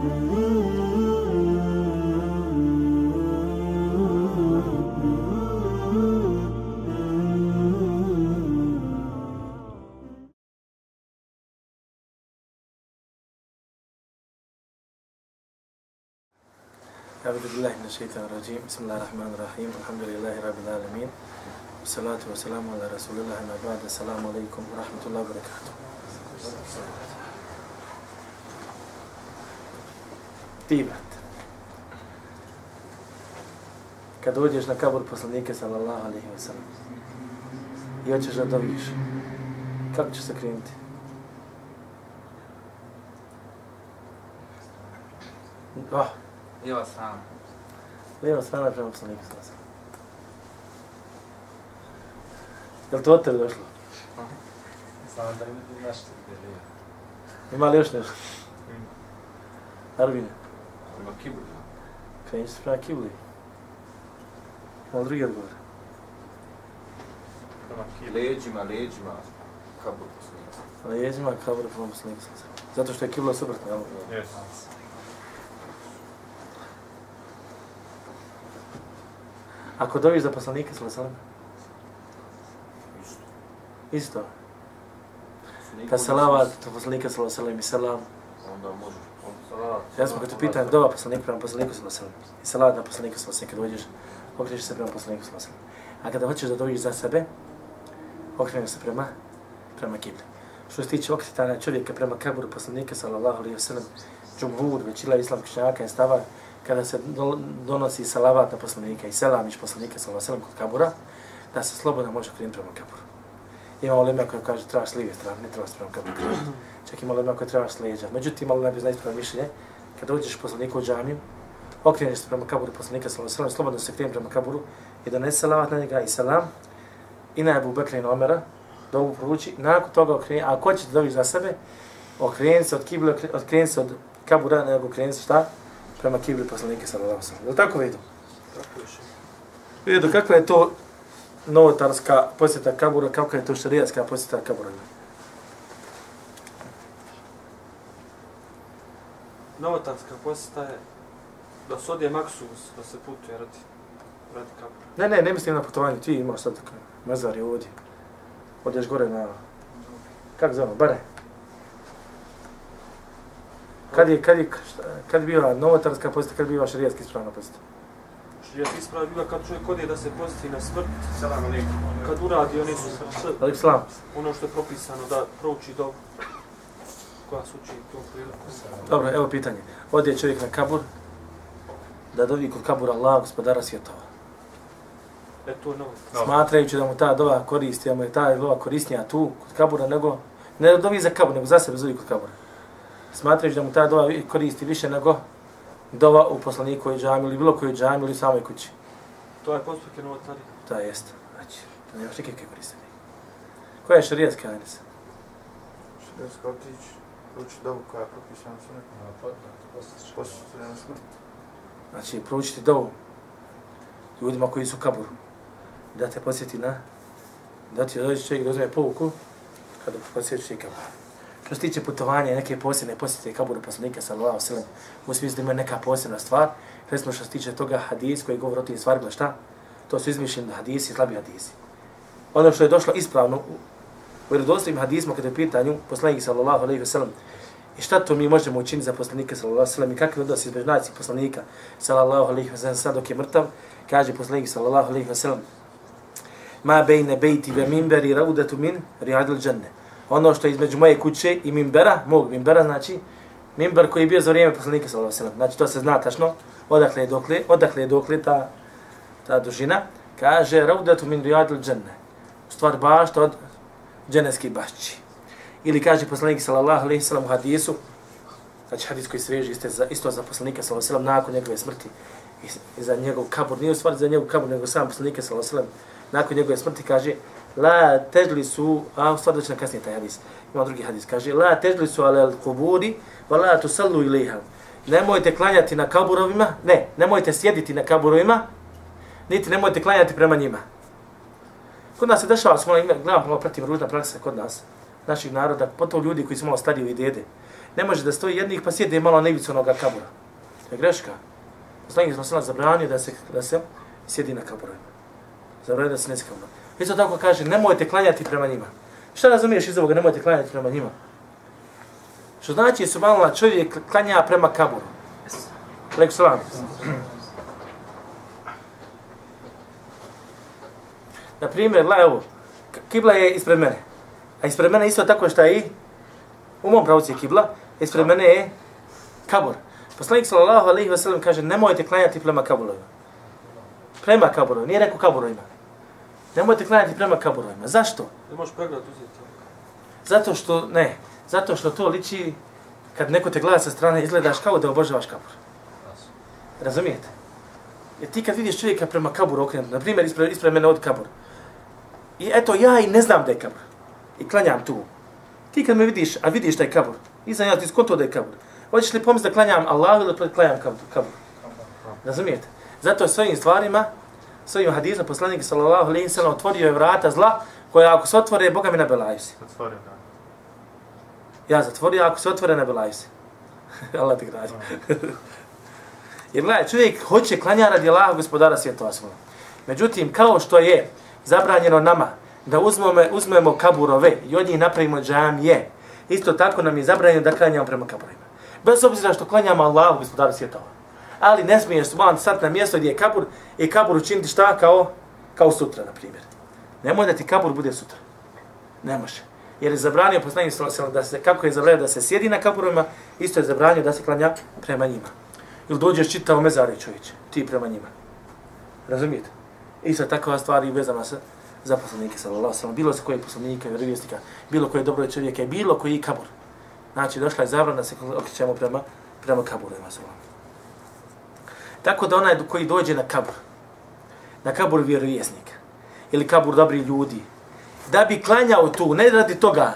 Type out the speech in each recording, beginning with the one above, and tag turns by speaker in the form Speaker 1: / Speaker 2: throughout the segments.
Speaker 1: أعوذ بالله من الشيطان الرجيم. بسم الله الرحمن الرحيم. الحمد لله رب العالمين. والصلاة والسلام على رسول الله ما بعد. السلام عليكم ورحمة الله وبركاته. Ti, brat, kad dođeš na kabur poslanike, sallallahu alaihi wa sallam, i hoćeš da doviš, kako ćeš se krenuti? Oh,
Speaker 2: Lijeva strana.
Speaker 1: Lijeva strana prema poslaniku sallallahu alaihi. Je li to od tebe došlo?
Speaker 2: Samo da ima nešto gdje je lijeva.
Speaker 1: Ima li još nešto? Arvine,
Speaker 2: Ima kibur.
Speaker 1: krenji se prema kibli. Ima li drugi odgovor?
Speaker 2: Prema kibur. Leđima, leđima. Kabur poslanika.
Speaker 1: Prema alaihi wa sallam. Zato što je kibla suprotna, jel?
Speaker 2: Yes.
Speaker 1: Ako doviš za poslanika wa sallam,
Speaker 2: Isto.
Speaker 1: isto. Kad
Speaker 2: može
Speaker 1: salavat to poslanika wa sallam i salam,
Speaker 2: Onda može.
Speaker 1: Ja sam kad te pitan dova poslaniku prema poslaniku sam alejhi ve sellem. I salat na poslaniku sam alejhi kad dođeš, okreneš se prema poslaniku sam alejhi. A kada hoćeš da dođeš za sebe, okreneš se prema prema kibli. Što se tiče okretanja čovjeka prema kaburu poslanika sallallahu alaihi wa sallam, džumhur, većila islamskih učenjaka je stava kada se donosi salavat na poslanika i selamiš poslanika sallallahu alaihi wa sallam kod kabura, da se slobodno može okrenuti prema kaburu. Ima ulema koja kaže trebaš s lijeve strane, ne trebaš prema kaburu krenuti. Čak ima ulema koja trebaš s leđa. Međutim, malo ne bi znati prema mišljenje, kada uđeš poslaniku u džamiju, okreneš se prema kaburu poslanika sallallahu alejhi ve slobodno se kreni prema kaburu i donese salavat na njega i selam i na Abu Bekra i na Omera, dovu prouči, nakon toga okreni, a ko će da doviš za sebe, okreni se od kible, okreni se od kabura, nego okreni se šta? Prema kibli poslanika sallallahu alejhi ve sellem. Je li tako vidu?
Speaker 2: Tako je.
Speaker 1: Vidu, kakva je to novotarska posjeta kabura, kakva je to šarijatska posjeta kabura?
Speaker 3: Novotarska posjeta je da se odje maksus, da se putuje radi, radi kabura.
Speaker 1: Ne, ne, ne mislim na putovanje, ti imaš sad tako, mezar je ovdje. Odeš gore na, kako zove, bare. Kad je, kad je, kad biva novotarska posjeta, kad biva šarijatski ispravna posjeta?
Speaker 3: Ja ti ispravi bila kad čovjek odje da se posjeti na smrt, kad uradi one su
Speaker 1: Alik salam.
Speaker 3: ono što je propisano da prouči do koja se uči tu priliku.
Speaker 1: Dobro, evo pitanje. Ode čovjek na kabur, da dovi kod kabura Allah, gospodara svjetova.
Speaker 3: E to je novo.
Speaker 1: Smatrajući da mu ta dova koristi, da mu je ta dova korisnija tu, kod kabura, nego, ne da dovi za kabur, nego za sebe zovi kod kabura. Smatrajući da mu ta dova koristi više nego dova u poslanikovoj džami ili bilo kojoj džami ili samoj kući.
Speaker 3: To je postupak je novotarija.
Speaker 1: To jest. Znači, to nemaš nikakve koriste. Koja je šarijatska hadisa?
Speaker 4: Šrijanska otići, uči dobu koja je propisana sunetom. Posjeća na smrt.
Speaker 1: Znači, proučiti dovu ljudima koji su u kaburu. Da te posjeti na... Da ti dođe čovjek da uzme pouku kada posjeti kabur. Što se tiče putovanja neke posebne posjete kaburu poslanika sallallahu alejhi ve sellem, u smislu da ima neka posebna stvar, recimo što se tiče toga hadis koji govori o tim stvarima, šta? To su izmišljeni hadisi, slabi hadisi. Ono što je došlo ispravno u, vjerodostojnim hadisima kada je pitanju poslanik sallallahu alejhi ve sellem, I šta to mi možemo učiniti za poslanika sallallahu alejhi ve sellem i kakvi odnosi između nas i poslanika sallallahu alejhi ve sellem sad dok je mrtav? Kaže poslanik sallallahu alejhi ve sellem: Ma bejne bejti ve minberi raudatu min riyadil dženne. Ono što je između moje kuće i mimbera, mog mimbera znači mimber koji je bio za vrijeme poslanika sallallahu alejhi ve sellem. Znači to se zna tačno odakle je dokle, odakle je dokle ta ta dužina. Kaže raudatu min riyadil dženne. U stvar bašta od dženevskih bašči. Ili kaže poslanik sallallahu alejhi ve sellem u hadisu, znači hadis koji se veže isto za, isto za poslanika sallallahu alejhi ve sellem nakon njegove smrti i, i za njegov kabur, nije u stvari za njegov kabur, nego sam poslanika sallallahu alejhi ve sellem nakon njegove smrti kaže la težli su, a u stvari doći na kasnije taj hadis, ima drugi hadis, kaže la težli su ale al kuburi, va la tusallu ilaiha. Nemojte klanjati na kaburovima, ne, nemojte sjediti na kaburovima, niti nemojte klanjati prema njima. Kod nas se dešava, smo gledam, malo pratim ružna praksa kod nas, naših naroda, potom ljudi koji su malo stariji i dede. ne može da stoji jednih pa sjede malo na ivicu onoga kabura. To je greška. Poslanik smo alejhi zabranio da se da se sjedi na kaburovima. Zabranio da se ne sjedi na Isto tako kaže, nemojte klanjati prema njima. Šta razumiješ iz ovoga, nemojte klanjati prema njima? Što znači, subhanallah, čovjek klanja prema kaburu. Lek salam. Na primjer, la, evo, kibla je ispred mene. A ispred mene isto tako što je i u mom pravcu je kibla, ispred mene je kabur. Poslanik sallallahu alejhi ve sellem kaže nemojte klanjati prema kaburovima. Prema kaburovima, nije rekao kaburovima. Nemojte klanjati prema kaburovima. Zašto?
Speaker 3: Ne možeš pregled uzeti.
Speaker 1: Zato što, ne, zato što to liči kad neko te gleda sa strane izgledaš kao da obožavaš kabur. Razumijete? Jer ti kad vidiš čovjeka prema kaburu okrenut, na primjer ispred, ispred mene od kabur, i eto ja i ne znam da je kabur, i klanjam tu, ti kad me vidiš, a vidiš da je kabur, nisam ja ti skonto da je kabur, hoćeš li pomisli da klanjam Allah ili da klanjam kabur? kabur? Razumijete? Zato s ovim stvarima, s ovim hadizom, poslanik sallallahu alaihi sallam otvorio je vrata zla, koja ako se otvore, Boga mi nabelaju se.
Speaker 4: Zatvorio ga.
Speaker 1: Ja zatvorio, ako se otvore, nabelaju se. Allah ti gradi. Jer gledaj, čovjek hoće klanja radi Allaha gospodara svjetova svoga. Međutim, kao što je zabranjeno nama da uzmemo, uzmemo kaburove i od njih napravimo džamije, isto tako nam je zabranjeno da klanjamo prema kaburovima. Bez obzira što klanjamo Allahu gospodara svjetova. Ali ne smiješ subhan sat na mjesto gdje je kabur i kabur učiniti šta kao, kao sutra, na primjer. Nemoj da ti kabur bude sutra. Ne može. Jer je zabranio poslanik da se, kako je zabranio da se sjedi na kaburovima, isto je zabranio da se klanja prema njima ili dođeš čitao mezare čovječe, ti prema njima. Razumijete? I sa takva stvari i vezana sa zaposlenike, sallallahu alejhi bilo se koje poslanika, vjerovjesnika, bilo koje dobro čovjeka bilo koji kabur. Znači, došla je zabrana da se okrećemo prema, prema kaburu, sallallahu. Tako da onaj koji dođe na kabur, na kabur vjerovjesnika, ili kabur dobri ljudi, da bi klanjao tu, ne radi toga,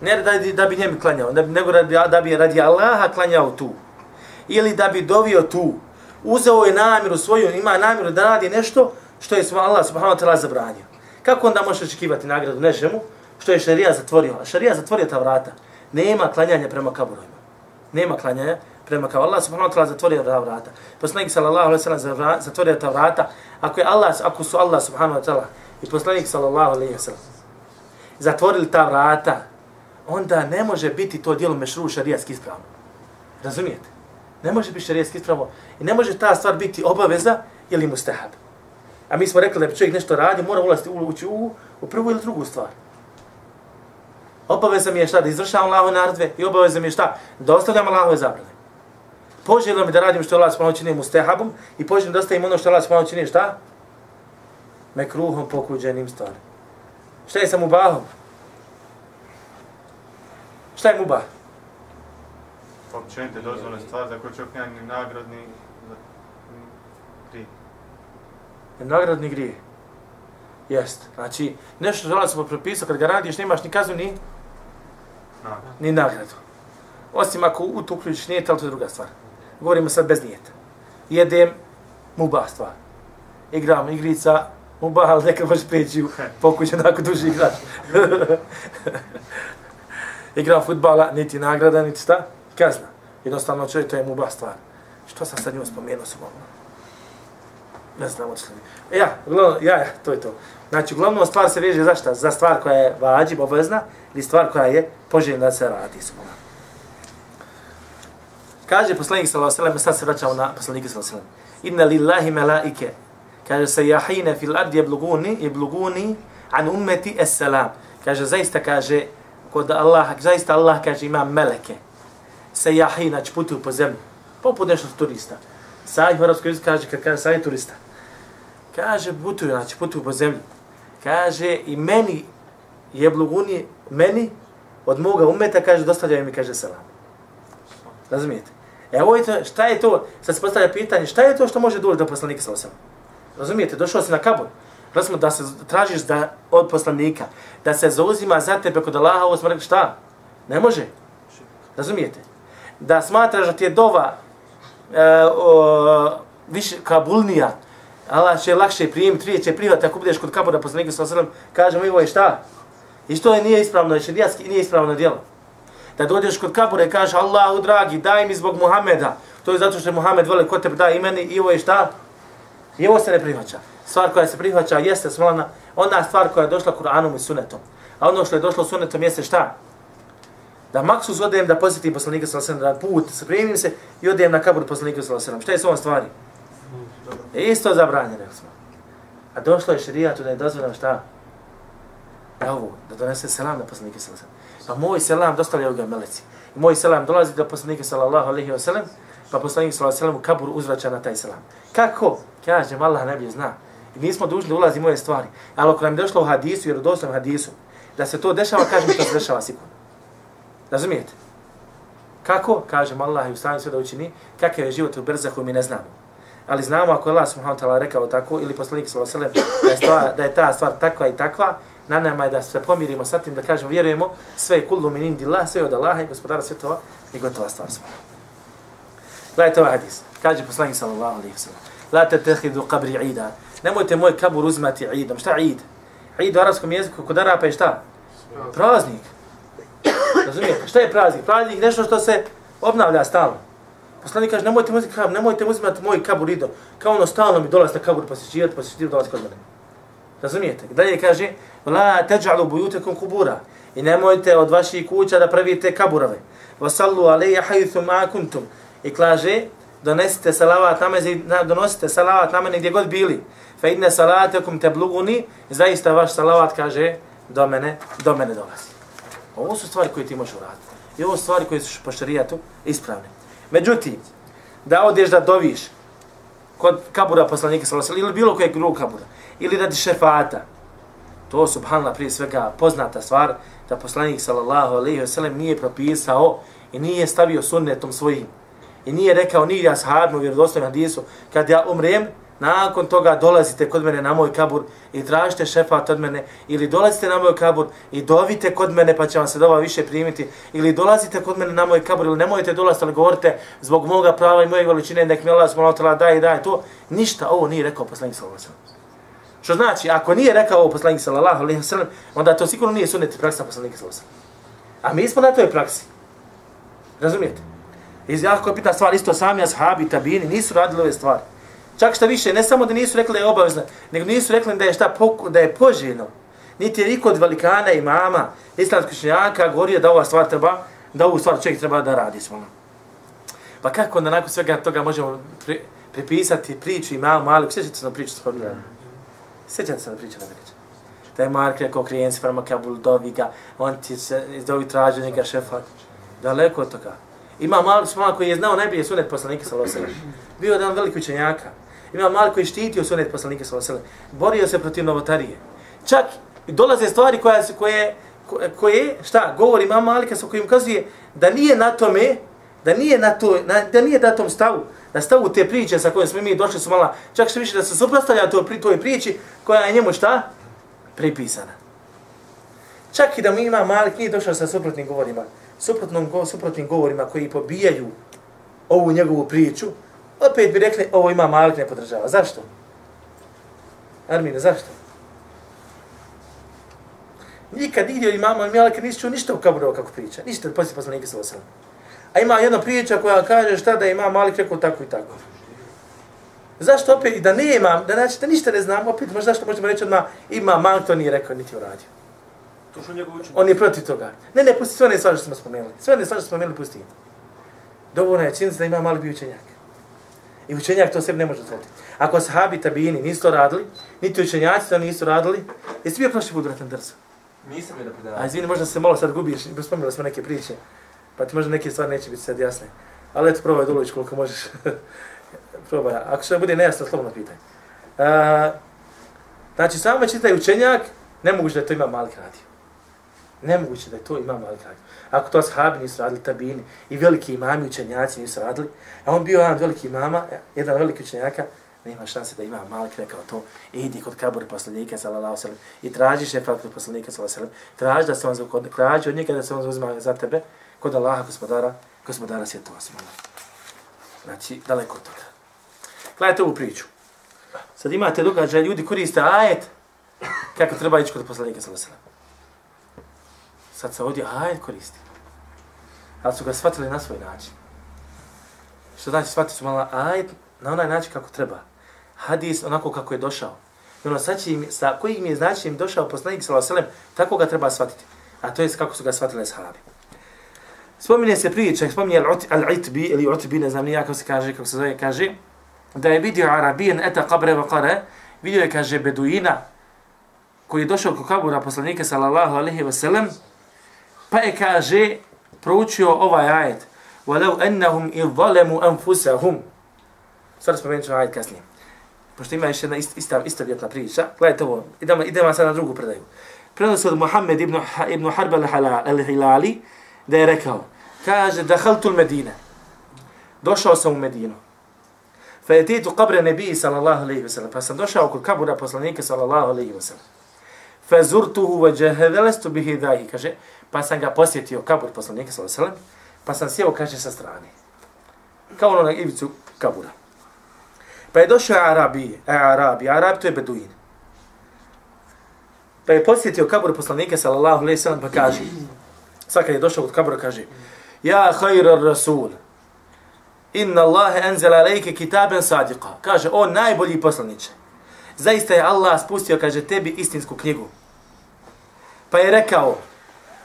Speaker 1: ne radi da bi njemu klanjao, nego radi, da bi radi Allaha klanjao tu, ili da bi dovio tu. Uzeo je namjeru svoju, ima namjeru da radi nešto što je Allah subhanahu wa ta'ala zabranio. Kako onda možeš očekivati nagradu nečemu što je šarija zatvorio? A šarija zatvorio ta vrata. Nema klanjanja prema kaburovima. Nema klanjanja prema kao Allah subhanahu wa ta'ala zatvorio ta vrata. Poslanik sallallahu alaihi ve sellem zatvorio ta vrata. Ako, je Allah, ako su Allah subhanahu wa ta'ala i poslanik sallallahu alaihi ve sellem zatvorili ta vrata, onda ne može biti to djelo mešru šarijatski ispravno. Razumijete? Ne može biti šarijetski ispravno i ne može ta stvar biti obaveza ili mustahab. A mi smo rekli da čovjek nešto radi, mora ulaziti ući u, u prvu ili drugu stvar. Obaveza mi je šta? Da izvršavam Allahove naredbe i obaveza mi je šta? Da ostavljam Allahove zabrane. Poželjno mi da radim što Allah spano čini mustahabom i poželjno da ostavim ono što Allah spano čini šta? Mekruhom pokuđenim stvari. Šta je sa mubahom? Šta je mubah?
Speaker 4: općenite dozvoljene stvari za koje čovjek nema ni nagradni grije.
Speaker 1: Nagradni grije. Jest. Znači, nešto što Allah smo propisao, kad ga radiš, nemaš ni kaznu, ni,
Speaker 4: Nagrad.
Speaker 1: ni nagradu. Osim ako u to uključiš nijet, ali to je druga stvar. Govorimo sad bez nijeta. Jedem, mubah stvar. Igram igrica, mubah, ali nekad možeš prijeći u pokuće nakon duži igrač. Igram futbala, niti nagrada, niti šta? kazna. Jednostavno čovjek, to je muba stvar. Što sam sad njom spomenuo sam ovo? Ne znam od E ja, uglavnom, ja, to je to. Znači, uglavnom stvar se veže za šta? Za stvar koja je vađib, obvezna, ili stvar koja je poželjna da se radi. Subhano. Kaže poslanik sallallahu alejhi ve sad se vraćamo na poslanika sallallahu alejhi ve Inna lillahi malaike. Kaže se yahina fil ard yabluguni yabluguni an ummati as-salam. Kaže zaista kaže kod Allaha, zaista Allah kaže ima meleke se jahi, znači putuju po zemlji. Poput nešto turista. Sajih u arabskoj jeziku kaže, kad kaže sajih turista. Kaže, putuju, znači putuju po zemlji. Kaže, i meni je bluguni, meni, od moga umeta, kaže, dostavljaju mi, kaže, selam. Razumijete? E, ovo je to, šta je to, sad se postavlja pitanje, šta je to što može doći do poslanika sa osam? Razumijete, došao si na kabur. Razumno da se tražiš da, od poslanika, da se zauzima za tebe kod Allaha, ovo smo rekli, šta? Ne može. Razumijete? da smatraš da ti je dova e, o, više kabulnija, Allah će lakše primiti, prije će prihvatiti ako budeš kod kabura poslanika sa osam, kažemo i ovo je šta? I što je nije ispravno, znači nije ispravno djelo. Da dođeš kod kabura i kažeš Allahu dragi, daj mi zbog Muhameda. To je zato što je Muhammed vole kod tebe daj imeni i ovo je šta? I ovo se ne prihvaća. Stvar koja se prihvaća jeste smolana, ona stvar koja je došla Kur'anom i sunetom. A ono što je došlo sunetom jeste šta? Da maksus odem da posjetim poslanika sallallahu alejhi ve sellem put, spremim se i odem na kabur poslanika sallallahu alejhi ve sellem. Šta je s ovom stvari? Isto zabranjeno, smo. A došlo je šerijatu da je dozvoljeno šta? Da ovu, da donese selam na poslanike sallallahu alaihi wa sellem. Pa moj selam dostavljaju ga meleci. I moj selam dolazi do poslanika sallallahu alaihi wa sellem, pa poslanik sallallahu alaihi wa sellem u kabur uzvraća na taj selam. Kako? Kažem, Allah ne zna. I nismo dužni da ulazimo u stvari. Ali ako nam je došlo u hadisu, jer u doslovnom hadisu, da se to dešava, kažem to se dešava sigurno. Razumijete? Kako? Kažem Allah je u stanju sve da učini, kakav je život u Brzahu mi ne znamo. Ali znamo ako je Allah subhanahu wa ta'ala rekao tako, ili poslanik sallallahu alejhi ve sellem da je stvar, da je ta stvar takva i takva, na nama je da se pomirimo sa tim da kažemo vjerujemo sve je kullu min indillah, sve od Allaha i gospodara svjetova i gotova stvar smo. Gledajte ovaj hadis. Kaže poslanik sallallahu alaihi wa sallam. "La tattakhidu qabri 'ida." Nemojte moj kabur uzmati idom. Šta id? Id u arabskom jeziku kod Arapa je šta? Praznik. Razumijete? Šta je praznik? Praznik je nešto što se obnavlja stalno. Poslanik kaže, nemojte uzeti nemojte uzimati moj kabur idom. Kao ono stalno mi dolazi na kabur posjećivati, posjećivati dolazi kod mene. Razumijete? Dalje kaže, la teđalu bujutekom kubura. I nemojte od vaših kuća da pravite kaburove. Vasallu alejja haythu ma kuntum. I kaže, donesite salavat na mene, donosite salavat na mene gdje god bili. Fa inne salatakum tabluguni, zaista vaš salavat kaže do mene, do mene dolazi. Ovo su stvari koje ti možeš uraditi. I ovo su stvari koje su po šarijatu ispravne. Međutim, da odeš da doviš kod kabura poslanika sallallahu alejhi ili bilo kojeg drugog kabura ili radi šefata. To subhanallah prije svega poznata stvar da poslanik sallallahu alejhi ve sellem nije propisao i nije stavio sunnetom svojim i nije rekao ni ja sahabnu vjerodostojnom hadisu kad ja umrem nakon toga dolazite kod mene na moj kabur i tražite šefat od mene ili dolazite na moj kabur i dovite kod mene pa će vam se dova više primiti ili dolazite kod mene na moj kabur ili nemojte dolaziti ali govorite zbog moga prava i moje veličine nek mi Allah smolotala daj i daj to ništa ovo nije rekao poslanik sallallahu alejhi Što znači, ako nije rekao ovo poslanik sallallahu alaihi wasallam, onda to sigurno nije sunnet praksa poslanika sallallahu alejhi A mi smo na toj praksi. Razumijete? I jako pitna stvar, isto sami ashabi, tabini, nisu radili ove stvari. Čak što više, ne samo da nisu rekli da je obavezno, nego nisu rekli da je šta da je poželjno. Niti je niko od velikana i mama, islamskog učenjaka, govorio da ova stvar treba, da ovu stvar čovjek treba da radi svojno. Pa kako onda nakon svega toga možemo pri, pripisati priču i malo, malo, sjećate se na priču s Hobilana? Sjećate se na priču na priču? Da je Mark rekao klijenci prema Kabul, dovi ga, on ti se, dovi traži njega šefa. Daleko od toga. Ima malo smala koji je znao najbolje sunet poslanika ve sellem. Bio je jedan veliki učenjaka. Ima malo koji štitio sunet poslanika sallallahu alejhi ve sellem. Borio se protiv novotarije. Čak dolaze stvari koje koje koje šta govori ima Malika sa kojim kazuje da nije na tome da nije na to na, da nije da tom stavu da stavu te priče sa kojim smo mi došli su mala čak što više da se suprotstavlja to pri toj priči koja je njemu šta pripisana čak i da mi ima Malik nije došao sa suprotnim govorima suprotnom, suprotnim govorima koji pobijaju ovu njegovu priču, opet bi rekli, ovo ima Malik ne podržava. Zašto? Armine, zašto? Nikad nigdje od imama Malika nisi čuo ništa u kaburova kako priča. Ništa od poslije poslanika sa osam. A ima jedna priča koja kaže šta da ima Malik rekao tako i tako. Zašto opet, da ne ima, da znači da ništa ne znam, opet možda zašto možemo reći odmah, ima Malik to nije rekao, niti uradio.
Speaker 3: To što njegov učenje.
Speaker 1: On je protiv toga. Ne, ne, pusti sve one stvari što smo spomenuli. Sve one stvari što smo spomenuli, pusti. Dovoljno je činjenica da ima mali bi učenjak. I učenjak to sebi ne može otvoriti. Ako sahabi tabini nisu to radili, niti učenjaci to nisu radili, jesi bio prošli put vratan drzo?
Speaker 2: Nisam je da predavao.
Speaker 1: A izvini, možda se malo sad gubiš, spomenuli smo neke priče, pa ti možda neke stvari neće biti sad jasne. Ali eto, probaj Dulović koliko možeš. probaj. Ako što bude nejasno, slobodno pitaj. Uh, znači, samo čitaj učenjak, ne moguće da to ima mali radio. Nemoguće da je to imam Malik radio. Ako to ashabi nisu radili, tabini. I veliki imami učenjaci nisu radili, a on bio jedan veliki imama, jedan veliki učenjaka, nema šanse da ima Malik rekao to, idi kod kabura poslanika, sallallahu alejhi i traži šefat kod poslanika, sallallahu alejhi traži, da se on, kod, traži od njega da se on uzma za tebe, kod Allaha, gospodara, gospodara svjetova, sallallahu Znači, daleko od toga. Gledajte ovu priču. Sad imate događaj, ljudi koriste ajet, kako treba ići kod poslanika, sallallahu alejhi Sad se ovdje ajet koristi. ali su ga shvatili na svoj način. Što znači shvatili su malo ajet na onaj način kako treba. Hadis onako kako je došao. I ono sad im, sa kojim je značenjem došao poslanik sallallahu alejhi ve sellem, tako ga treba shvatiti. A to je kako su ga shvatili ashabi. Spominje se priča, spominje Al-Itbi ili Utbi, ne znam ni kako se kaže, kako se zove, kaže da je vidio Arabijan eta kabre wa qara, vidio je, kaže, Beduina, koji je došao kod kabura poslanika sallallahu alaihi wa sallam, pa je, kaže, proučio ovaj ajet, وَلَوْ أَنَّهُمْ إِذْ ظَلَمُوا أَنفُسَهُمْ Sad spomenut ću ajet kasnije. Pošto ima još jedna ista, ista vjetna priča. Gledajte ovo, idemo, idemo sad na drugu predaju. Predao se od Muhammed ibn, ibn Harb al-Hilali, da je rekao, kaže, da haltul Medine. Došao sam u Medinu. Fa je titu kabre nebiji sallallahu alaihi wa sallam. Pa sam došao kod kabura poslanika sallallahu alaihi wa sallam. Fa zurtuhu wa jahedelestu bihi dahi. Kaže, pa sam ga posjetio kabur poslanika sallallahu alejhi. Pa sam sjeo, kaže, sa strane. Kao ono na ivicu kabura. Pa je došao Arabi, e, Arabi, Arabi to je Beduin. Pa je posjetio kabur poslanika sallallahu alaihi ve sallam, pa kaže, sad kad je došao od kabura, kaže, Ja khayra rasul, inna Allahe enzela alejke kitaben sadiqa. Kaže, o najbolji poslaniče. Zaista je Allah spustio, kaže, tebi istinsku knjigu. Pa je rekao,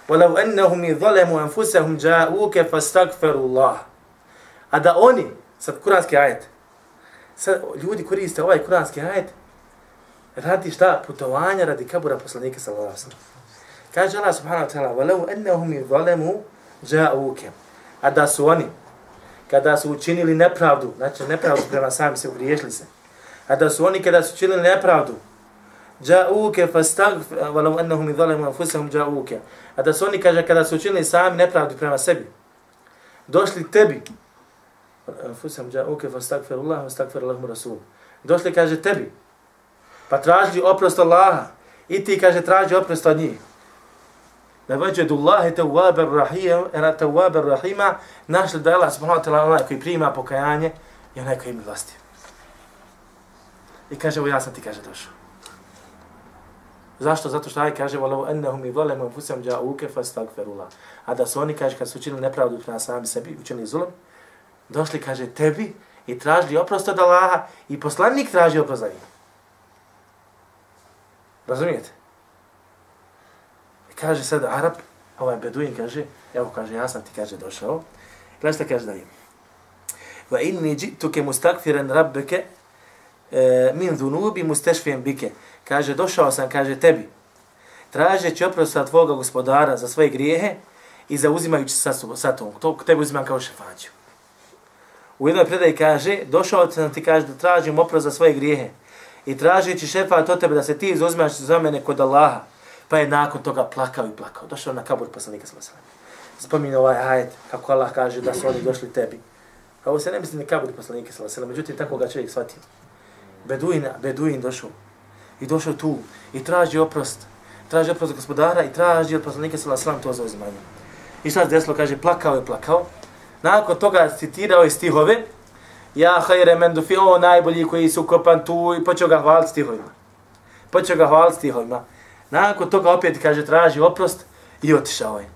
Speaker 1: وَلَوْ أَنَّهُمْ يَظَلَمُوا أَنفُسَهُمْ جَاءُوكَ فَاسْتَغْفَرُوا اللَّهِ A da oni, sad kuranski ajet, sad ljudi koriste ovaj kuranski ajet, radi šta? Putovanja radi kabura poslanika sallallahu alaihi sallam. Kaže Allah subhanahu wa ta'ala, وَلَوْ أَنَّهُمْ يَظَلَمُوا جَاءُوكَ A da su oni, kada su učinili nepravdu, znači nepravdu prema sami se ugriješili se, a da su oni kada su učinili nepravdu, ja'uke fastaghfir walau annahum zalamu anfusahum ja'uke a da su oni kaže kada su učinili sami nepravdu prema sebi došli tebi anfusahum ja'uke fastaghfir Allah fastaghfir rasul došli kaže tebi pa traži oprost Allaha i ti kaže traži oprost od njih da vađedu Allahi tawwabar rahim, era tawwabar rahima, našli da je Allah subhanahu wa ta'ala onaj koji prima pokajanje i onaj koji milosti. I kaže, evo ja sam ti kaže došao. Zašto? Zato što aj kaže, volau annahum yuzlamu anfusahum ja'uka fusam dža. A da su oni, kaže, kad su učinili nepravdu prema sami sebi, učinili zulum, došli, kaže, tebi i tražili oprost od Allaha i poslanik traži oprost za njih. Razumijete? kaže sad Arab, ovaj Beduin kaže, evo kaže, ja sam ti kaže došao. Gledaj šta kaže dalje. Va inni jituke mustakfiran rabbeke eh, min dhunubi mustashfiyan bike. Kaže, došao sam, kaže tebi, tražeći oprosta tvoga gospodara za svoje grijehe i zauzimajući sa, sa tom. To tebi uzimam kao šefađu. U jednoj predaji kaže, došao sam ti kaže da tražim oprost za svoje grijehe i tražeći šefat od tebe da se ti zauzmaš za mene kod Allaha pa je nakon toga plakao i plakao. Došao na kabur poslanika sa alejhi. Spominje ovaj ajet kako Allah kaže da su oni došli tebi. Kao ovo se ne misli na kabur poslanika sa alejhi međutim tako ga čovjek shvatio. Beduin, Beduin došao. I došao tu i traži oprost. Traži oprost od gospodara i traži od poslanika sallallahu alejhi ve sellem to zauzimanje. I sad deslo kaže plakao je plakao. Nakon toga citirao je stihove Ja hajre men dufi, o najbolji koji su kopan tu i počeo ga hvaliti stihovima. Počeo ga hvaliti stihovima. Nakon toga opet kaže traži oprost i otišao je.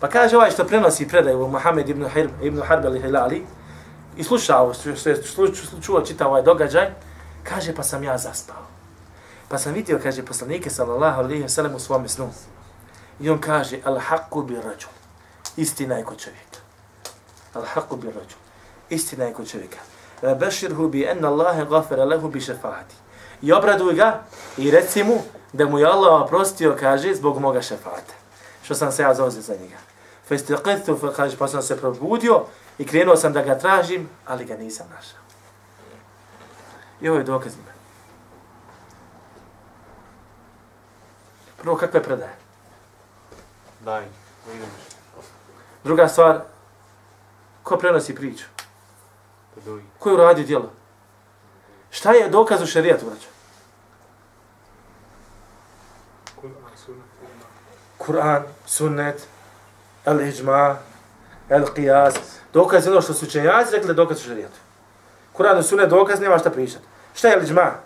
Speaker 1: Pa kaže ovaj što prenosi predaju Muhammed ibn, Harb, ibn Harb al-Hilali i slušao, što je čuo čitao ovaj događaj, kaže pa sam ja zaspao. Pa sam vidio, kaže poslanike sallallahu alaihi wa sallam u svom snu. I on kaže, al haqqu bi rađu. Istina je kod čovjeka. Al haqqu bi rađu. Istina je kod čovjeka. Beširhu bi enna Allahe gafira lehu bi šefati. I obraduj ga i reci mu da mu je Allah oprostio, kaže, zbog moga šefata. Što sam se ja zauzio za njega. Festiqithu, kaže, pa sam se probudio i krenuo sam da ga tražim, ali ga nisam našao. I ovo je dokaz njima. Prvo, kakve predaje?
Speaker 2: Daj, idemo.
Speaker 1: Druga stvar, ko prenosi priču? Ko je uradio djelo? Šta je dokaz u šarijatu, braćo? Kur'an, sunnet, el iđma, el qiyas. Dokaz je ono što su učenjaci rekli dokaz u šarijetu. Kur'an i sunnet dokaz nema šta pričati. Šta je el iđma?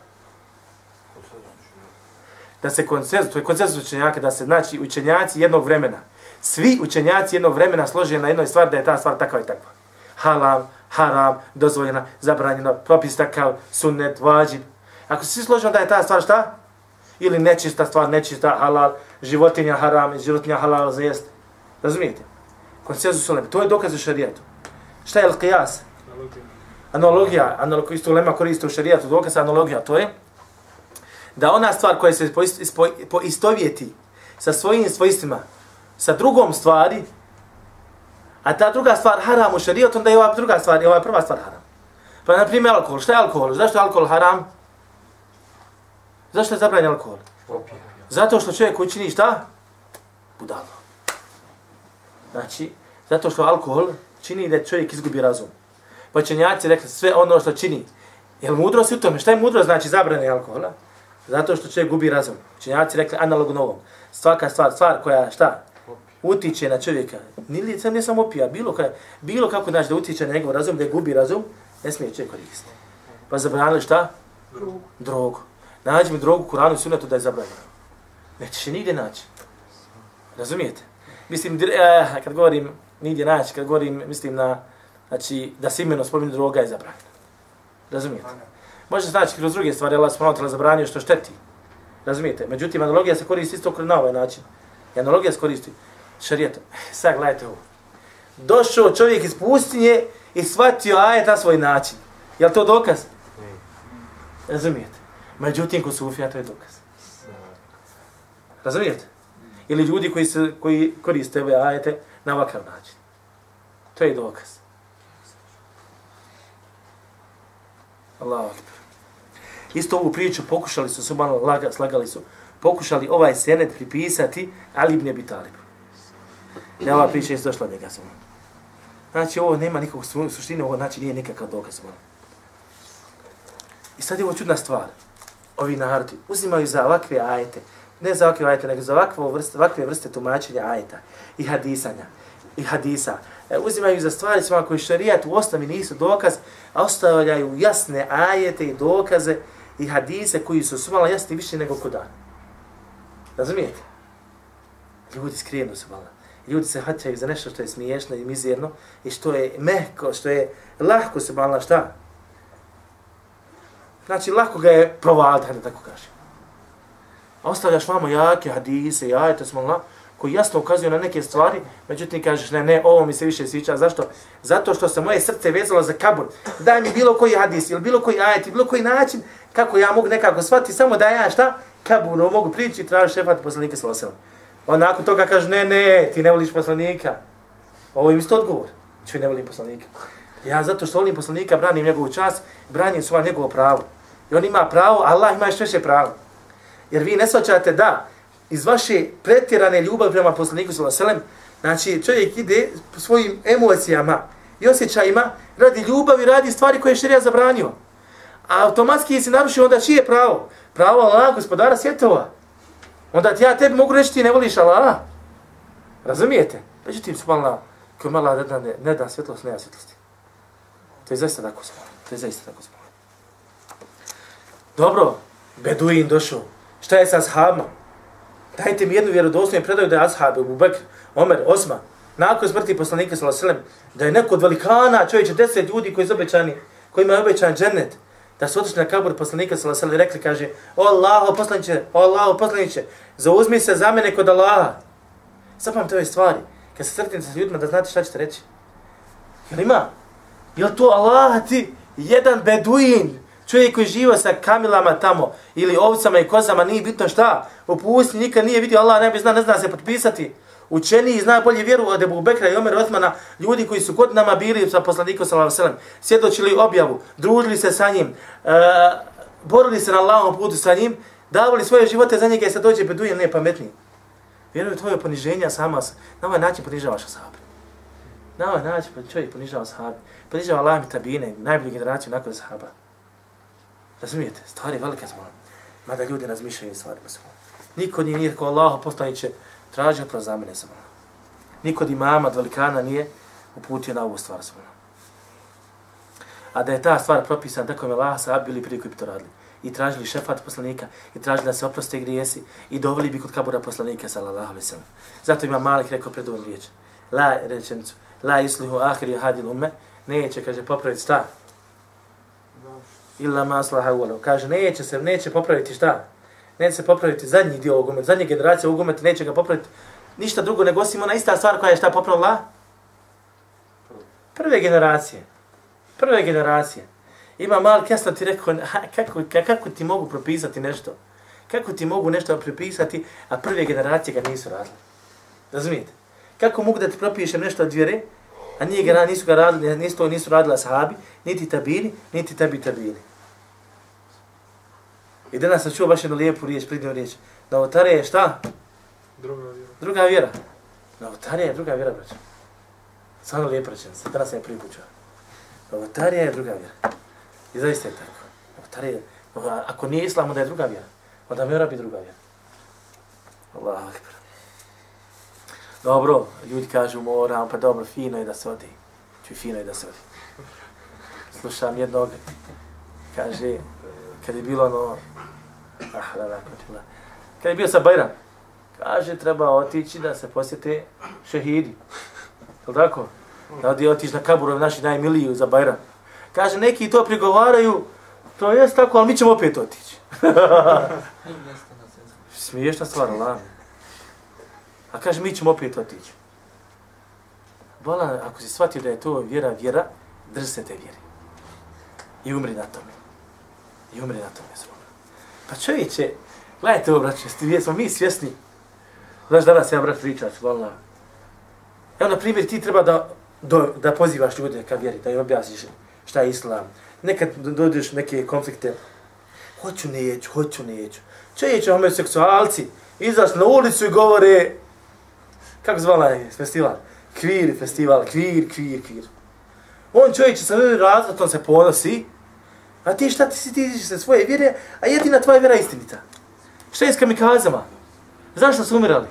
Speaker 1: Da se koncenzus, to je koncenzus učenjaka, da se znači učenjaci jednog vremena svi učenjaci jednog vremena slože na jednoj stvari da je ta stvar takva i takva. Halam, haram, dozvoljena, zabranjena, propis takav, sunnet, vađib. Ako se svi slože da je ta stvar šta? Ili nečista stvar, nečista, halal, životinja haram, životinja halal za jest. Razumijete? Konsenzus ulema. To je dokaz u šarijetu. Šta je al-qiyas? Analogija. Analogija. Isto ulema koriste u šarijetu. Dokaz analogija. To je da ona stvar koja se poistovjeti sa svojim svojstvima, sa drugom stvari, a ta druga stvar haram u šarijetu, onda je ova druga stvar, je ova prva stvar haram. Pa na primjer alkohol. Šta je alkohol? Zašto je alkohol haram? Zašto je zabranjen alkohol? Zato što čovjek učini šta? Budalo. Znači, zato što alkohol čini da čovjek izgubi razum. Pa Počenjaci rekli sve ono što čini. Je li mudrost u tome? Šta je mudrost znači zabrane alkohola? Zato što čovjek gubi razum. Čenjaci rekli analogno ovom. Svaka stvar, stvar koja šta? Utiče na čovjeka. Nije sam ne samo opija, bilo, kada, bilo kako znači da utiče na njegov razum, da gubi razum, ne smije čovjek koristiti. Pa zabranili šta? Drogu. Drogu. Nađi mi drogu Kuranu i sunetu da je zabranjeno. Nećeš je nigdje naći. Razumijete? Mislim, eh, kad govorim nigdje naći, kad govorim, mislim na, znači, da se imeno spomenu droga je zabranjeno. Razumijete? Može se znači kroz druge stvari, Allah spomenuo zabranio što šteti. Razumijete? Međutim, analogija se koristi isto na ovaj način. I analogija se koristi šarijetom. Sad gledajte ovo. Došao čovjek iz pustinje i shvatio ajet na svoj način. Je li to dokaz? Razumijete? Međutim, kod sufija to je dokaz. Razumijete? Ili ljudi koji, se, koji koriste ove ajete na ovakav način. To je dokaz. Allahu akbar. Isto ovu priču pokušali su, su malo laga, slagali su, pokušali ovaj senet pripisati Ali ibn Abi Talib. Ne, ova priča je došla njega samo. Znači, ovo nema nikog suštine, ovo znači nije nikakav dokaz. I sad je ovo čudna stvar. Ovi narodi uzimaju za ovakve ajete, ne za ovakve ajete, nego za ovakve vrste, ovakve vrste tumačenja ajeta i hadisanja i hadisa. E, uzimaju za stvari svima koji šarijat u osnovi nisu dokaz, a ostavljaju jasne ajete i dokaze i hadise koji su svima jasni više nego kod dan. Razumijete? Ljudi skrijenu su malo. Ljudi se haćaju za nešto što je smiješno i mizerno i što je mehko, što je lahko se malo šta? Znači, lahko ga je provaliti, da tako kažem. Ostavljaš vamo jake hadise, jajete smo la, koji jasno ukazuju na neke stvari, međutim kažeš, ne, ne, ovo mi se više sviđa. Zašto? Zato što se moje srce vezalo za kabur. Daj mi bilo koji hadis, ili bilo koji ajet, bilo koji način, kako ja mogu nekako shvatiti, samo da ja šta? Kabur, mogu prići i traži šefat poslanike s losevom. On nakon toga kaže, ne, ne, ti ne voliš poslanika. Ovo je isto odgovor. Ču ne volim poslanika. Ja zato što volim poslanika, branim njegovu čast, branim svoje njegovo pravo. I on ima pravo, Allah ima još više pravo. Jer vi ne svačate da iz vaše pretjerane ljubavi prema poslaniku sallallahu alejhi ve sellem, znači čovjek ide svojim emocijama i osjećajima radi ljubavi, radi stvari koje je šerija zabranio. A automatski se naruši onda čije pravo? Pravo Allah, gospodara svjetova. Onda ti ja tebi mogu reći ti ne voliš Allah. Razumijete? Međutim, subhanallah, koji mala ne da, ne, ne da svjetlost, ne da svjetlosti. To je zaista tako subhanallah. To je zaista tako subhanallah. Dobro, Beduin došao. Šta je sa ashabima? Dajte mi jednu vjerodostojnu predaju da je ashab, Abu Bakr, Omer, Osman, nakon smrti poslanika sallallahu alejhi ve sellem, da je neko od velikana, čovječe 10 ljudi koji su obećani, koji imaju obećan džennet, da su otišli na kabur poslanika sallallahu alejhi ve rekli kaže: "O Allahu poslanice, o Allahu poslanice, zauzmi se za mene kod Allaha." Zapam te ove stvari. Kad se sretnete sa ljudima da znate šta ćete reći. Jel ima? Jel to Allah ti jedan beduin Čovjek koji živa sa kamilama tamo, ili ovcama i kozama, nije bitno šta, u pustinji nikad nije vidio, Allah ne bi zna, ne zna se potpisati. Učeni zna bolje vjeru od Ebu Bekra i Omer Osmana, ljudi koji su kod nama bili sa poslanikom sallallahu alejhi ve sellem, svjedočili objavu, družili se sa njim, uh, borili se na Allahovom putu sa njim, davali svoje živote za njega i se dođe beduje ne pametni. Vjeruje tvoje poniženja sama, na ovaj način ponižavaš sahabe. Na ovaj način čovjek ponižava sahabe. Ponižava Allah mi tabine, najbolju generaciju nakon sahaba. Razumijete? Stvari velike smo. Mada ljudi razmišljaju stvarima smo. Niko nije nije kao Allah poslaniće tražio pro za mene smo. Niko od imama, od velikana nije uputio na ovu stvar smo. A da je ta stvar propisana tako je Allah sa bili prije koji bi to radili. i tražili šefat poslanika i tražili da se oproste grijesi i doveli bi kod kabura poslanika sallallahu alaihi sallam. Zato ima Malik rekao pred ovom riječ. La rečenicu. La islihu ahiri hadil umme. Neće, kaže, popraviti šta? Illa ma aslaha uvalu. Kaže, neće se, neće popraviti šta? Neće se popraviti zadnji dio ovog umeta, zadnje generacije ovog umeta, neće ga popraviti ništa drugo nego osim ona ista stvar koja je šta popravila? Prve generacije. Prve generacije. Ima mal kesla ti rekao, ha, kako, kako ti mogu propisati nešto? Kako ti mogu nešto propisati, a prve generacije ga nisu radile? Razumijete? Kako mogu da ti propišem nešto od vjere, a nije ga, nisu ga radili, nisu to nisu radila sahabi, niti tabini, niti tabi tabini. I danas sam čuo baš jednu lijepu riječ, pridnju riječ. Novotarija je šta?
Speaker 3: Druga vjera.
Speaker 1: Druga vjera. Novotarija je druga vjera, braćo. Samo lijepo rečeno, sad danas sam je čuo. Novotarija je druga vjera. I zaista je tako. Novotarija je, ako nije islam, onda je druga vjera. Onda mora biti druga vjera. Allah akbar. Dobro, ljudi kažu moram, pa dobro, fino je da se odi. Čuj, fino je da se odi. Slušam jednog, kaže, kad je bilo ono, kad je bio sa Bajram, kaže, treba otići da se posjete šehidi. Je tako? Da odi otići na kaburov naši najmiliju za Bajram. Kaže, neki to prigovaraju, to jest tako, ali mi ćemo opet otići. Smiješna stvar, Allah. A kaže, mi ćemo opet otići. Bola, ako si shvatio da je to vjera, vjera, drži se te vjere. I umri na tome. I umri na tome. Zbog. Pa čovječe, gledajte ovo, braće, sti, smo mi svjesni. Znaš, danas ja, brat, pričat, vola. Evo, na primjer, ti treba da, do, da pozivaš ljude ka vjeri, da im objasniš šta je islam. Nekad dođeš neke konflikte. Hoću, neću, hoću, neću. Čovječe, homoseksualci, izaš na ulicu i govore, kako zvala je festival? Kvir festival, kvir, kvir, kvir. On čovječe sa razvratom se ponosi, a ti šta ti si ti se svoje vjere, a jedina tvoja vjera je istinita. Šta je s kamikazama? Zašto su umirali?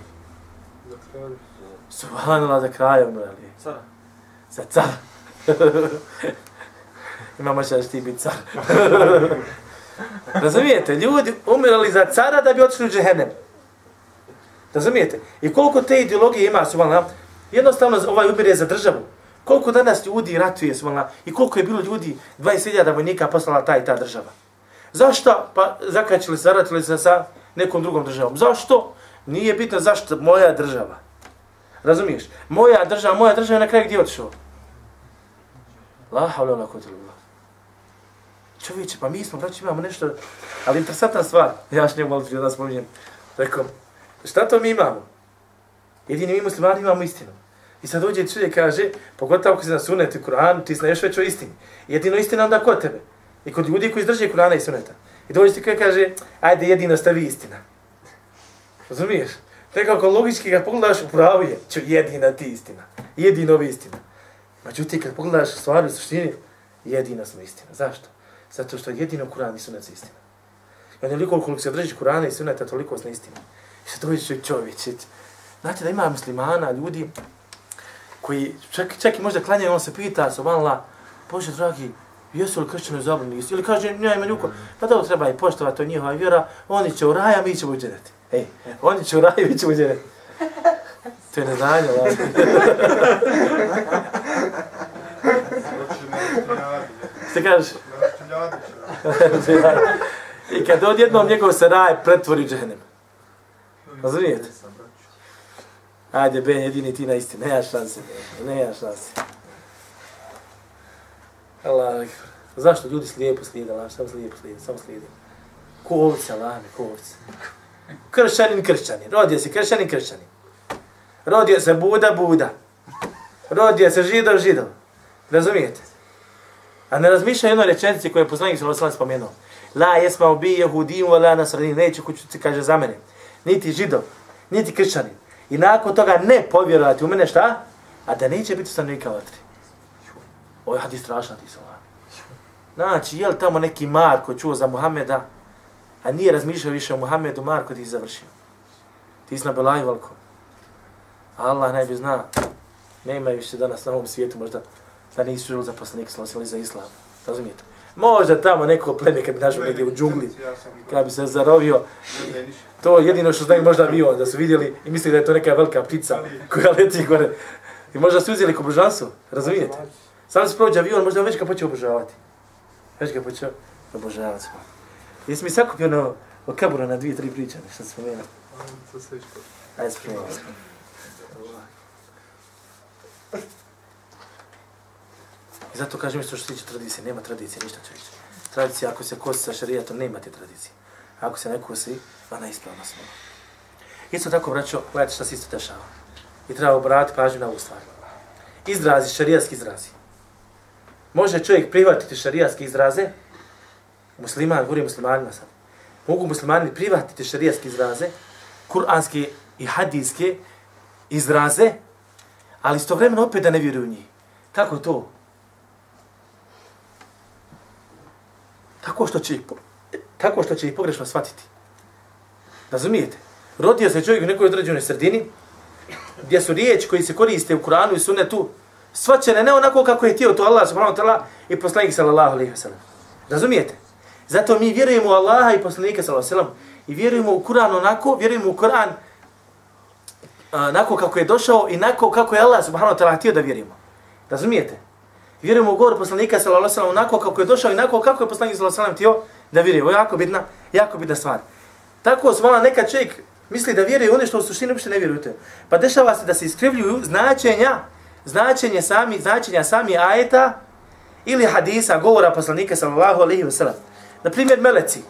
Speaker 3: Za kralj.
Speaker 1: Subhanallah, za kraja umirali.
Speaker 3: Cara.
Speaker 1: Za car. Ima moća da ti biti car. Razumijete? Ljudi umirali za cara da bi otišli u džehennem. Razumijete? I koliko te ideologije ima, subhanallah, jednostavno ovaj ubire za državu. Koliko danas ljudi ratuje, subhanallah, i koliko je bilo ljudi, 20.000 vojnika poslala ta i ta država. Zašto? Pa zakačili se, zaratili se sa nekom drugom državom. Zašto? Nije bitno zašto moja država. Razumiješ? Moja država, moja država je na kraju gdje otišao? La havla la kod Čovječe, pa mi smo, braći, imamo nešto, ali interesantna stvar, ja što njemu malo da spominjem, Rekom, Šta to mi imamo? Jedini mi muslimani imamo istinu. I sad dođe čovjek kaže, pogotovo ako si na sunetu i Kur'an, ti znaš već o istini. Jedino istina onda kod tebe. I kod ljudi koji izdrže Kur'ana i suneta. I dođe ti kaže, ajde jedino stavi istina. Razumiješ? Nekako logički kad pogledaš u je, ću jedina ti istina. Jedino vi istina. Međutim, kad pogledaš stvari u suštini, jedina smo istina. Zašto? Zato što jedino Kur'an i sunet istina. I on je koliko se držiš Kur'ana i suneta, toliko smo istina. I sad dođe čovječ. Znate da ima muslimana, ljudi koji čak, čak i možda klanjaju, on se pita, subhanallah, Bože dragi, jesu li kršćani zabrani? Ili kaže, ne, ima ljuko, pa da treba i poštovati, to njihova vjera, oni će u raja, mi ćemo uđeneti. Ej, oni će u raja, mi ćemo uđeneti. To je neznanje, ali. Što kažeš? I kad odjednom njegov se raj pretvori džehennem. Razumijete? Ajde, Ben, jedini ti na istinu. Nema šanse. Nema šanse. Allah, zašto ljudi slijepo slijede, Allah, samo slijepo slijede, samo slijede. Ko ovce, Allah, ko ovce. Kršćanin, kršćanin. Rodio se kršćanin, kršćanin. Rodio se Buda, Buda. Rodio se židov, židov. Razumijete? A ne razmišlja jednoj rečenici koju je poslanik Saloslan spomenuo. La jesma ubi jehudiju, la nasradin. Neće kuću ti kaže za mene niti židov, niti kršćanin. I nakon toga ne povjerovati u mene šta? A da neće biti stanovnika vatri. Ovo je hadis strašan ti sam. Znači, je li tamo neki Marko čuo za Muhameda, a nije razmišljao više o Muhamedu, Marko ti završio. Ti si na belaju. Allah najbi zna, ne ima više danas na ovom svijetu možda da nisu želi za poslanik, slosili za islam. Razumijete? Možda tamo neko pleme kad bi našao negdje u džungli, kad bi se zarovio, to jedino što znaju možda bio, da su vidjeli i mislili da je to neka velika ptica koja leti gore. I možda su uzeli ko razumijete? Sam se prođe avion, možda već ga počeo obožavati. Već ga počeo obožavati. Jesi mi sakupio ono, o kaburu na dvije, tri priče, što sam spomenuo?
Speaker 4: Što.
Speaker 1: Ajde, spomenuo. I zato kažem isto što se tiče tradicije, nema tradicije, ništa će. Tradicija, ako se kosi sa šarijatom, nema te tradicije. Ako se ne kosi, pa ona ispravna smo. Isto tako, braćo, gledajte šta se isto dešava. I treba obrati pažnju na ovu stvar. Izrazi, šarijatski izrazi. Može čovjek prihvatiti šarijatske izraze, musliman, govorim muslimanima sad, mogu muslimani prihvatiti šarijatske izraze, kuranske i hadijske izraze, ali istovremeno opet da ne vjeruju u njih. Kako to? Tako što će ih, tako što će ih pogrešno shvatiti. Razumijete? Rodio se čovjek u nekoj određenoj sredini, gdje su riječi koji se koriste u Kuranu i Sunnetu, svačene ne onako kako je htio to Allah subhanahu wa ta'ala i poslanik sallallahu alaihi wa sallam. Razumijete? Zato mi vjerujemo u Allaha i poslanika sallallahu alaihi wa sallam i vjerujemo u Kur'an onako, vjerujemo u Kur'an onako kako je došao i onako kako je Allah subhanahu wa ta'ala htio da vjerujemo. Razumijete? Vjerujemo u govor poslanika sallallahu alejhi ve sellem onako kako je došao i onako kako je poslanik sallallahu alejhi ve sellem htio da vjeruje. Ovo je jako bitna, jako bitna stvar. Tako svala neka čovjek misli da vjeruje ono što u suštini uopšte ne vjerujete. Pa dešava se da se iskrivljuju značenja, značenje sami, značenja sami ajeta ili hadisa govora poslanika sallallahu alejhi ve sellem. Na primjer meleci.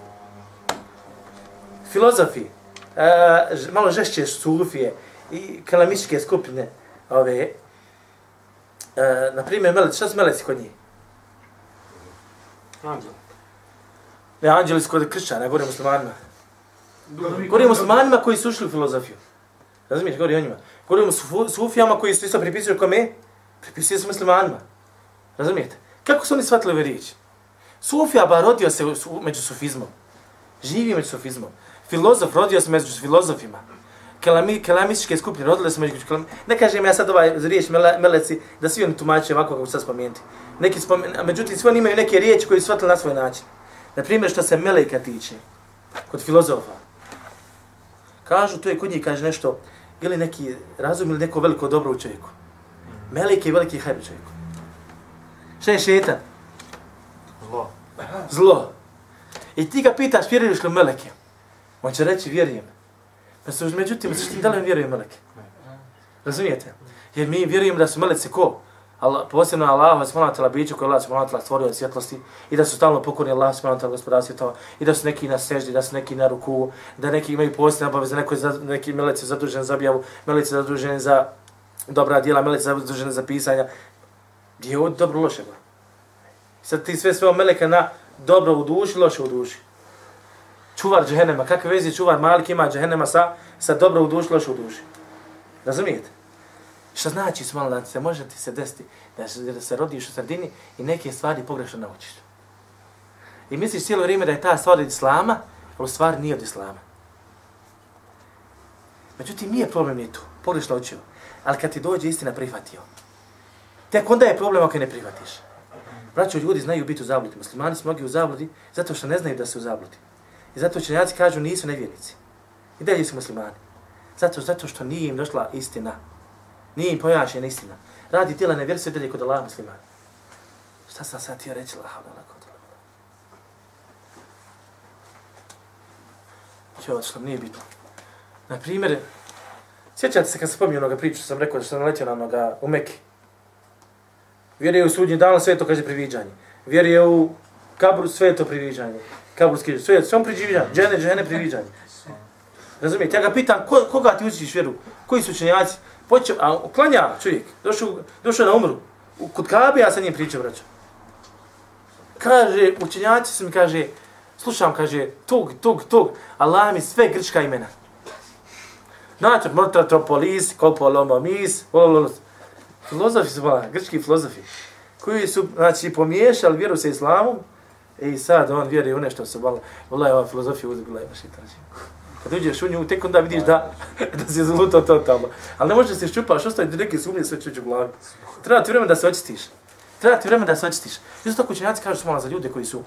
Speaker 1: Filozofi, uh, malo žešće sufije i kalamističke skupine ove e, na primjer, meleci, šta su meleci kod njih?
Speaker 3: Anđel.
Speaker 1: Ne, anđeli su kod kršćana, govorim muslimanima. Govorim muslimanima koji su ušli u filozofiju. Razumiješ, govorim o njima. Govorim o sufijama koji su isto pripisuju kome? Pripisuju se muslimanima. Razumijete? Kako su oni shvatili ove riječi? Sufija ba rodio se među sufizmom. Živi među sufizmom. Filozof rodio se među filozofima kelami, kelamističke skupine, rodile se među kelam... Ne kažem ja sad ovaj riječ mele, meleci, da svi oni tumače ovako kako sad spomenuti. Neki spomen... Međutim, svi oni imaju neke riječi koje su shvatili na svoj način. Na primjer, što se meleka tiče, kod filozofa. Kažu, to je kod njih, kaže nešto, ili neki razum ili neko veliko dobro u čovjeku. Melek je veliki hajb čovjeku. Šta je šetan?
Speaker 4: Zlo.
Speaker 1: Zlo. I ti ga pitaš, vjeruješ li meleke? On će reći, vjerujem. Pa se međutim, što da li vjeruje meleke? Razumijete? Jer mi vjerujemo da su meleci ko? Allah, posebno Allah, subhanahu wa ta'ala, biću koji Allah subhanahu wa ta'ala stvorio svjetlosti i da su stalno pokorni Allah subhanahu wa ta'ala gospodar svjetova i da su neki na seždi, da su neki na ruku, da neki imaju posebne obaveze, neko je za, neki meleci zadužen za objavu, meleci zadužen za dobra djela, meleci zadužen za pisanja. Gdje je ovo dobro loše? Ba? Sad ti sve sve meleka na dobro u duši, loše u duši čuvar džehennema, kakve veze čuvar malik ima džehennema sa, sa dobro u duši, loše u duši. Razumijete? Šta znači, smalo, da se može ti se desiti da se, da se rodiš u sredini i neke stvari pogrešno naučiš. I misliš cijelo vrijeme da je ta stvar od islama, ali u stvari nije od islama. Međutim, nije problem ni tu, pogrešno učio. Ali kad ti dođe istina prihvatio, tek onda je problem ako ne prihvatiš. Braćo, ljudi znaju biti u zabludi. Muslimani su mnogi u zabludi zato što ne znaju da su u zabludi. I zato učenjaci kažu nisu nevjernici. I dalje su muslimani. Zato, zato što nije im došla istina. Nije im pojašnjena istina. Radi tijela nevjerstva i dalje kod Allah muslimani. Šta sam sad ti reći? Allah, Allah, kod Čo, nije bitno. Na primjer, sjećate se kad sam spominio onoga priču, sam rekao da sam naletio na onoga u Meki. Vjeruje u sudnji dan, sve to kaže priviđanje. Vjeruje u kabru, sve to priviđanje kaburski sve, sve on priđivlja, džene, džene priviđanje. Razumijete, ja ga pitam, ko, koga ti učiš vjeru? Koji su učenjaci? Počeo, a klanja čovjek, došao, došao na umru. U, kod Kabe ja sa njim pričao, braćo. Kaže, učenjaci su mi, kaže, slušam, kaže, tog, tog, tog, Allah mi sve grčka imena. Znači, Mortra, Tropolis, mis, Ololos. Filozofi su, bala, grčki filozofi, koji su, znači, pomiješali vjeru sa islamom, I sad on vjeruje u nešto se bala. Volaj, ova filozofija uzbila ima šitan. Kad uđeš u nju, tek onda vidiš da, da si to tamo. Ali ne možeš se ščupaš, ostaje ti neke sumnje sve čuđu u glavi. Treba ti vremena da se očistiš. Treba ti vremena da se očistiš. Isto tako učenjaci kažu malo za ljude koji su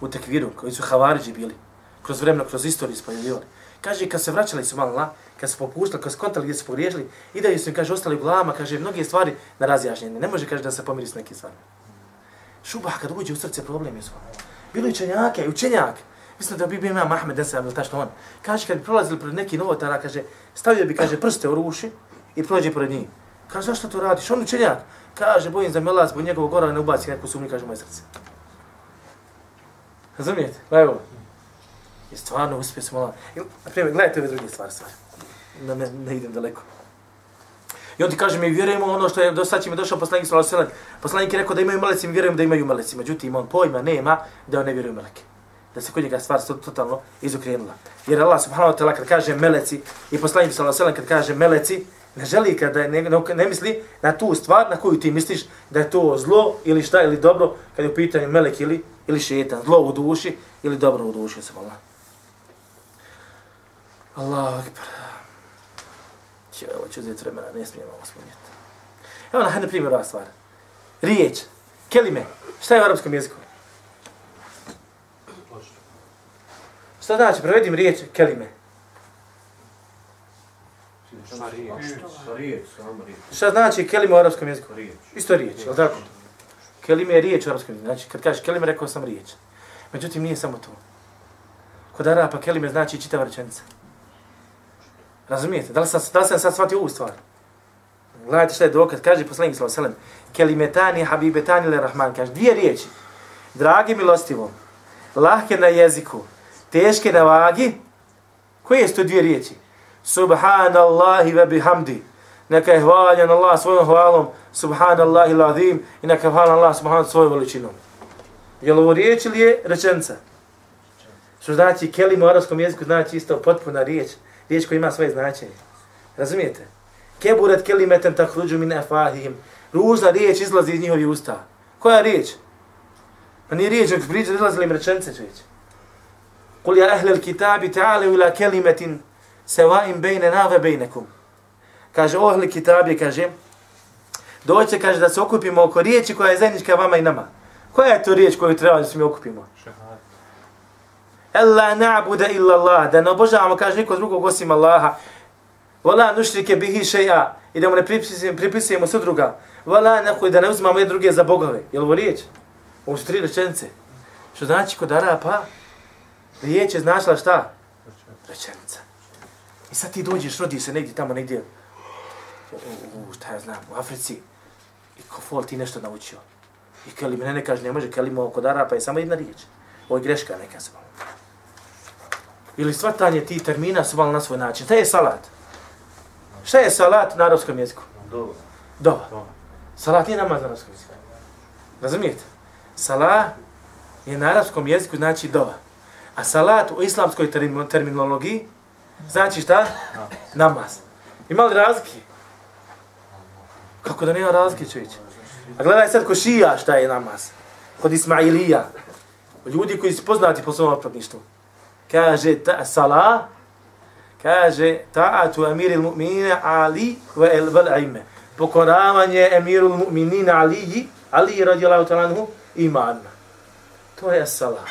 Speaker 1: u tekviru, koji su havariđi bili, kroz vremena, kroz istoriju spojavljivali. Kaže, kad se vraćali su malo kad se popuštali, kad se kontali gdje su pogriješili, i da su im, kaže, ostali u glavama, kaže, mnoge stvari na razjašnjenje. Ne može, kaže, da se pomiri s nekim stvarima. Šubah kad uđe u srce, problem je svoj. Bilo je učenjaka i učenjak. Mislim da bi bio imam Ahmed Desa, ili tačno on. Kaže, kad bi prolazili pred neki novotara, kaže, stavio bi, kaže, prste u ruši i prođe pred njih. Kaže, zašto to radiš? On učenjak. Kaže, bojim za melac, zbog njegovog gora ne ubaci neku sumnju, kaže, moje srce. Razumijete? Pa evo. I stvarno uspio sam malo. Na primjer, gledajte ove druge stvari, stvari. Da ne, ne idem daleko. I on ti kaže, mi vjerujemo ono što je do sad će mi došao poslanik sallallahu alejhi ve sellem. Poslanik je rekao da imaju meleci, mi vjerujemo da imaju meleci. Međutim, on pojma nema da on ne vjeruje meleke. Da se kod njega stvar totalno izokrenula. Jer Allah subhanahu wa ta'ala kad kaže meleci i poslanik sallallahu alejhi ve sellem kad kaže meleci, ne želi kada ne, ne, ne, misli na tu stvar na koju ti misliš da je to zlo ili šta ili dobro kad je u pitanju melek ili ili šetan, zlo u duši ili dobro u duši, sam Allah. Allahu akbar. Če, ovo ću uzeti vremena, ne smijem ovo spominjati. Evo na, na primjer ova stvar. Riječ, kelime, šta je u arapskom jeziku? Šta znači, prevedim riječ, kelime. Šta znači kelime u arapskom jeziku? Isto riječ, je li tako? Kelime je riječ u arapskom jeziku. Znači, kad kažeš kelime, rekao sam riječ. Međutim, nije samo to. Kod Arapa kelime znači čitava rečenica. Razumijete? Da li sam, da li sam sad shvatio ovu stvar? Gledajte šta je dokaz. Kaže poslanik sallallahu alejhi ve sellem: "Kelimetani habibetani le rahman." Kaže dvije riječi. Dragi milostivo, lahke na jeziku, teške na vagi. Koje su to dvije riječi? Subhanallahi ve bihamdi. Neka je hvaljen Allah svojom hvalom, subhanallahi l'azim, i neka je hvaljen Allah subhanallahi svojom veličinom. Je li ovo riječ ili je rečenca? Što znači kelim u arabskom jeziku znači isto potpuna riječ riječ koja ima svoje značenje. Razumijete? Keburet kelimeten tahruđu min afahihim. Ružna riječ izlazi iz njihovi usta. Koja riječ? Pa nije riječ, nek priđe, izlazili im rečence čovječ. Kul ja ahlel kitabi ta'ale ila kelimetin sevaim bejne nave bejnekum. Kaže, o ahli kitabi, kaže, doće, kaže, da se okupimo oko riječi koja je zajednička vama i nama. Koja je to riječ koju treba da se mi okupimo? Ella na'bude illa Allah, da ne obožavamo, kaže niko drugog osim Allaha. Wala nušrike bihi še'a, i da mu ne pripisujemo, pripisujemo sve druga. Wala nekoj, da ne uzimamo jedne druge za bogove. Je li ovo riječ? Ovo su tri rečenice. Što znači kod Arapa, riječ je značila šta? Rečenica. I sad ti dođeš, rodi se negdje tamo, negdje, u, u, šta ja znam, u Africi, i ko fol ti nešto naučio. I keli ne, ne kaže, ne može, keli kod Arapa je samo jedna riječ. Ovo je greška neka se ili svatanje ti termina su malo na svoj način. Šta je salat? Šta je salat na arabskom jeziku? Dova. Dova. Salat nije namaz na arabskom jeziku. Razumijete? Salat je na arabskom jeziku znači dova. A salat u islamskoj terminologiji znači šta? Namaz. Ima li razlike? Kako da nema razlike, čovječ? A gledaj sad ko šija šta je namaz. Kod Ismailija. Ljudi koji su poznati po svom opravništvu kaže ta sala kaže ta'atu emiril mu'minina ali wa al bal'ime pokoravanje emirul mu'minina ali ali radijallahu ta'ala anhu iman to je sala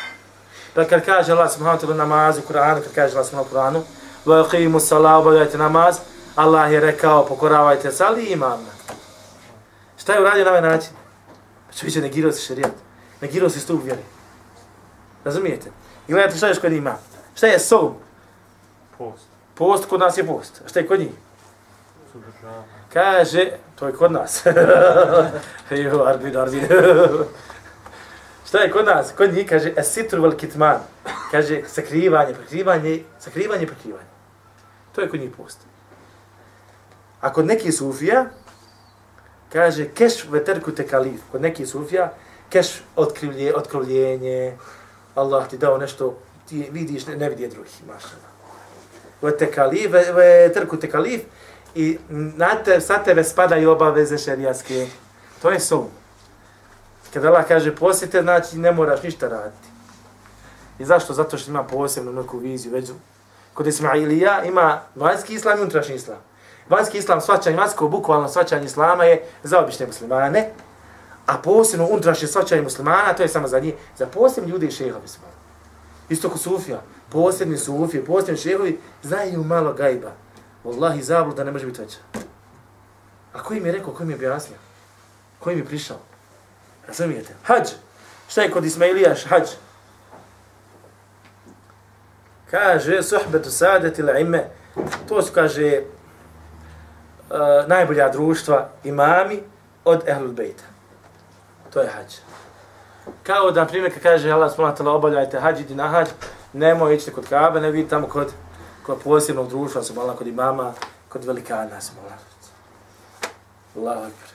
Speaker 1: pa kad kaže Allah subhanahu wa ta'ala namaz u Kur'anu kad kaže Allah subhanahu wa ta'ala wa aqimu sala, obavljajte namaz Allah je rekao pokoravajte sali iman šta je uradio na ovaj način? Pa će negirao se šarijat negirao se stup vjeri razumijete? I gledajte šta još kod ima. Šta je som?
Speaker 2: Post.
Speaker 1: Post kod nas je post. A šta je kod njih? Kaže, to je kod nas. jo, arbid, arbid. šta je kod nas? Kod njih kaže, esitru vel kitman. Kaže, sakrivanje, prekrivanje, sakrivanje, prekrivanje. To je kod njih post. A kod nekih sufija, kaže, keš veterku te kalif. Kod nekih sufija, keš otkrivlje, otkrivljenje, Allah ti dao nešto, ti vidiš, ne, ne vidi drugih, mašala. Ve te kalif, ve, trku te kalif, i na te, sa tebe spadaju obaveze šerijaske. To je sum. Kada Allah kaže posjete, znači ne moraš ništa raditi. I zašto? Zato što ima posebnu neku viziju, Već Kod Ismailija ima vanjski islam i unutrašnji islam. Vanjski islam, svačanje, vanjsko, bukvalno svačanje islama je za obične muslimane, A posebno unutrašnje svačanje muslimana, to je samo za njih, za posebni ljudi i šehovi smo. Isto ko Sufija, posebni Sufije, posebni šehovi, znaju malo gajba. Wallahi, zabluda ne može biti veća. A koji mi je rekao, koji mi je objasnio? Koji mi je prišao? Razumijete? Hađ. Šta je kod Ismailijaš? Hađ. Kaže, suhbetu sadet ili ime. To su, kaže, uh, najbolja društva imami od Ehlul Bejta. To je hađ. Kao da, na primjer, kad kaže Allah s.w.t. obavljajte hađ, idi na hađ, nemoj ići kod Kabe, ne vidi tamo kod, kod posebnog društva, su kod imama, kod velikana, su mala. Allahu akbar.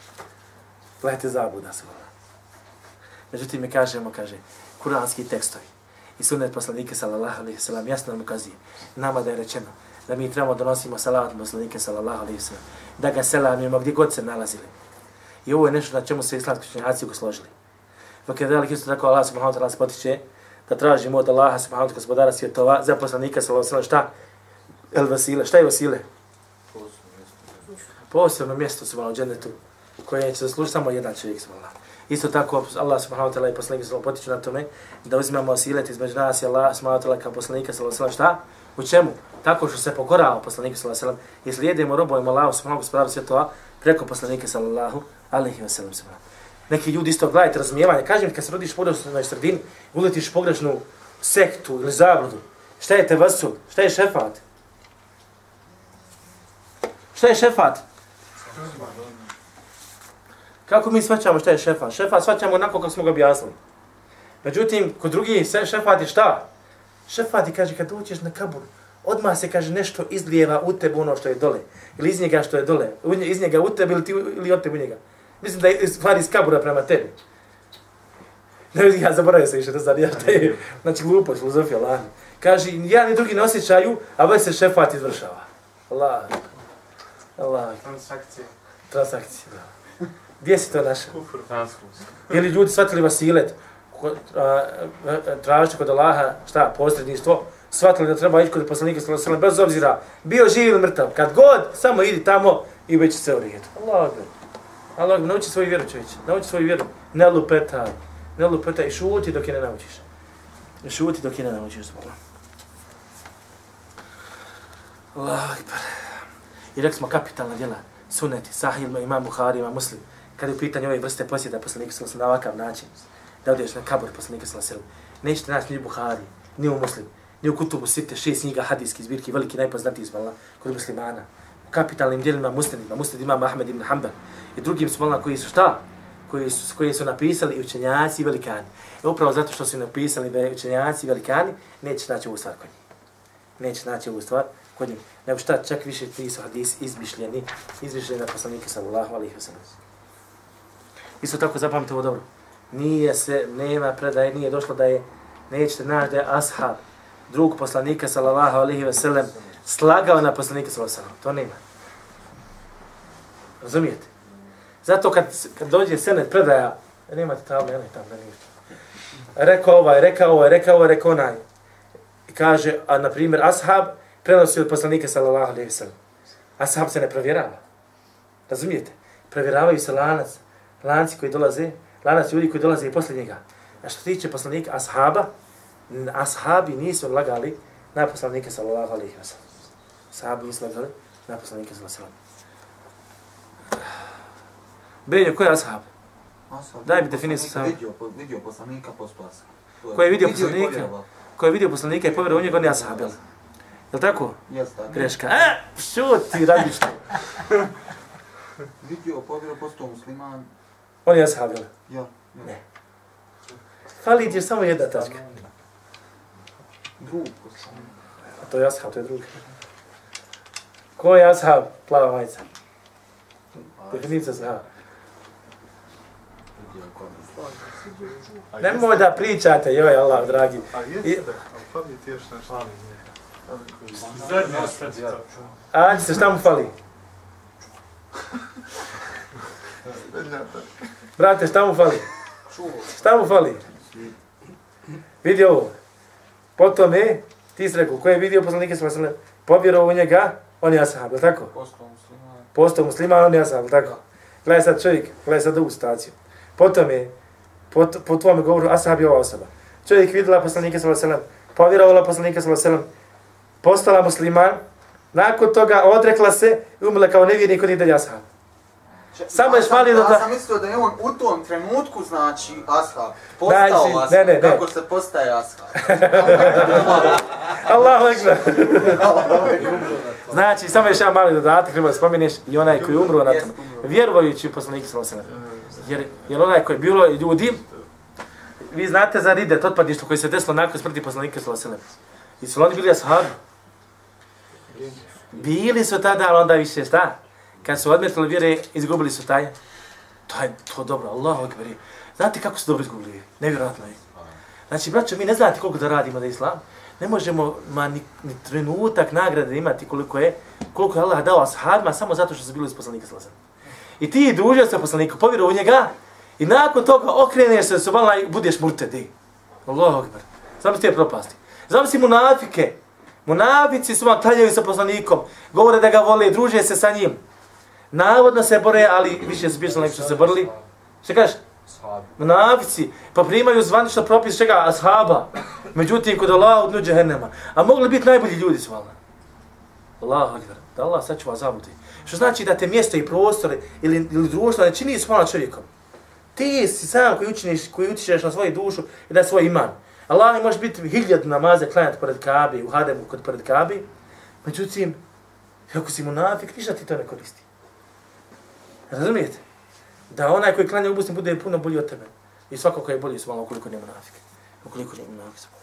Speaker 1: Gledajte zabuda, su mala. Međutim, mi kažemo, kaže, kuranski tekstovi i sunnet poslanike, sallallahu alaihi sallam, jasno nam ukazuje, nama da je rečeno, da mi trebamo donosimo salavat poslanike, sallallahu alaihi sallam, da ga selamimo gdje god se nalazili. I ovo je nešto na čemu se islamski učenjaci složili. Dok je velik isto tako Allah subhanahu wa ta'ala spotiče da tražimo od Allaha subhanahu wa ta'ala gospodara svjetova za poslanika sallallahu alaihi šta? El vasile. Šta je vasile? Posebno mjesto su malo džennetu koje će zaslužiti samo jedan čovjek subhanahu Isto tako Allah subhanahu wa ta'ala i poslanik sallallahu potiču na tome da uzimamo osilet između nas i Allah subhanahu wa ta'ala kao poslanika sallallahu alaihi šta? U čemu? Tako što se pokorao poslanika sallallahu alaihi i slijedimo robojimo Allah subhanahu wa ta'ala svjetova preko poslanika sallallahu alaihi wa sallam neki ljudi isto gledajte razumijevanje. Kažem, kad se rodiš u na sredini, uletiš pogrešnu sektu ili zabludu. Šta je tevasul? Šta je šefat? Šta je šefat? Kako mi svaćamo šta je šefat? Šefat svaćamo onako kako smo ga objasnili. Međutim, kod drugi šefat je šta? Šefat je, kaže, kad dođeš na kabur, odmah se, kaže, nešto izlijeva u tebe ono što je dole. Ili iz njega što je dole. Iz njega u tebe ili, ti, ili od tebu njega. Mislim da je stvar iz kabura prema tebi. Ne vidim, ja zaboravio se više, to znam, ja šta je, znači glupo, filozofija, Allah. Kaže, ja ni drugi ne osjećaju, a već se šefat izvršava. Allah. Allah.
Speaker 4: Transakcije.
Speaker 1: Transakcije, da. Gdje si to našao?
Speaker 4: Kufr. Transkus.
Speaker 1: Ili ljudi shvatili vasilet, tražite kod Allaha, šta, posredništvo, shvatili da treba ići kod poslanika sallallahu bez obzira bio živ ili mrtav. Kad god, samo idi tamo i već se u redu. Allah. Allah, nauči svoju vjeru, čovječ. Nauči svoju vjeru. Ne lupetaj. Ne lupetaj. I šuti dok je ne naučiš. I šuti dok je ne naučiš. Allah, akbar. I rekli smo kapitalna djela. Suneti, sahil, imam Buhari, imam muslim. Kada je u pitanju ove vrste posjeda poslanika sallam na ovakav način, da odeš na kabor poslanika sallam, nećete naći ni u Buhari, ni u muslim, ni u kutubu site, šest knjiga hadijskih zbirki, veliki najpoznatiji zbala kod muslimana. U kapitalnim djelima muslimima, muslim imam Ahmed ibn Hanbal, i drugim smolama koji su šta? Koji su, koji su napisali učenjaci i velikani. I upravo zato što su napisali učenjaci i velikani, neće naći ovu stvar kod njih. Neće naći ovu stvar kod njih. Nego šta, čak više ti su hadisi izmišljeni, izmišljeni na poslanike sallallahu alaihi wa sallam. Isto tako zapamte ovo dobro. Nije se, nema predaje, nije došlo da je, nećete naći da je ashab, drug poslanika sallallahu alaihi wa sallam, slagao na poslanika sallallahu alaihi wa sallam. To nema. Razumijete? Zato kad, kad dođe senet predaja, nemate table, ja ne tam, da ništa. Rekao ovaj, rekao ovaj, rekao ovaj, rekao onaj. I kaže, a na primjer, ashab prenosi od poslanika sallallahu alaihi sallam. Ashab se ne provjerava. Razumijete? Provjeravaju se lanac, lanci koji dolaze, lanac ljudi koji dolaze i poslije njega. A što tiče poslanika ashaba, ashabi nisu lagali na poslanika sallallahu alaihi sallam. Ashabi nisu lagali na poslanika sallallahu alaihi sallam. Benjo, ko je ashab?
Speaker 5: Ashab.
Speaker 1: Daj mi definiciju samo.
Speaker 5: Vidio, vidio poslanika po spasa.
Speaker 1: Ko je vidio poslanika? Ko je vidio poslanika i povjerovao u njega, on je ashab, jel? Jel tako?
Speaker 5: Jes, tako.
Speaker 1: Greška. E, šuti, radiš to.
Speaker 5: Vidio, povjerovao, postao musliman.
Speaker 1: On je ashab, jel?
Speaker 5: Ja.
Speaker 1: Ne. Fali ti samo jedna tačka.
Speaker 5: Drug poslanik.
Speaker 1: A to je ashab, to je drugi. Ko je ashab? Plava majica. Definicija ashab. Nemoj da pričate, joj Allah, dragi.
Speaker 4: A jeste, ali fali ti još nešto.
Speaker 2: Zadnje ostaci to.
Speaker 1: Ađi se, šta mu fali? Brate, šta mu fali? Šta mu fali? Vidi ovo. Potom je, ti si rekao, ko je vidio poslanike sa vasilem, povjerovao u njega, on je ashab, je tako?
Speaker 5: Postao musliman.
Speaker 1: Postao musliman, on je ashab, je tako? Gledaj sad čovjek, gledaj sad ovu staciju. Potom je, po, po tvojom govoru, ashab je ova osoba. Čovjek vidjela poslanika sallallahu alejhi ve sellem, povjerovala poslanika sallallahu alejhi ve sellem, postala musliman, nakon toga odrekla se i umrla kao nevjernik od dalje ashab. Samo je šmalio da-
Speaker 5: Ja sam mislio da je on u tom trenutku, znači, ashab. Postao
Speaker 1: si-
Speaker 5: ashab.
Speaker 1: ne, ne, ne.
Speaker 5: Kako se postaje ashab.
Speaker 1: Allahu ekber. Znači, samo još jedan mali dodatak, treba da spomeneš i onaj koji je umro na tom. Vjerujući u poslanika sallallahu alejhi ve sellem. Jer, jer onaj koji je bilo ljudi, vi znate za ridet, otpadništvo koje se desilo nakon smrti poslanika sallallahu alejhi ve sellem. I su oni bili ashabi. Bili su tada, ali onda više šta? Kad su odmetili vjere, izgubili su taj. To je to dobro, Allahu ekber. Znate kako su dobro izgubili? Nevjerojatno je. Znači, braćo, mi ne znate koliko da radimo da je islam. Ne možemo ma ni, ni trenutak nagrade imati koliko je, koliko je Allah dao ashabima samo zato što su bili iz poslanika sallallahu I ti družio se poslaniku, povjerovao u njega i nakon toga okreneš se subhanallah i budeš murtedi. Allahu ekber. Znam ti je propasti. Znam si munafike. Munafici su vam klanjaju sa poslanikom, govore da ga vole, druže se sa njim. Navodno se bore, ali više su nego što se borili. Šta kažeš? Munafici, pa primaju zvanično propis čega? Ashaba. Međutim, kod Allah od nuđe hennema. A mogli biti najbolji ljudi su valjda. Allah akbar. Da Allah sačuva zabuti. Što znači da te mjesto i prostore ili, ili društvo ne čini svojom čovjekom. Ti si sam koji učiniš, koji utičeš na svoju dušu i na svoj iman. Allah može biti hiljadu namaza klanjati pored Kabe, u Hademu kod pored Kabe. Međutim, ako si munafik, ništa ti to ne koristi. Razumijete? Da onaj koji klanja ubusni bude puno bolji od tebe. I svako koji je bolji su malo ukoliko nije munafik. Ukoliko nije munafik.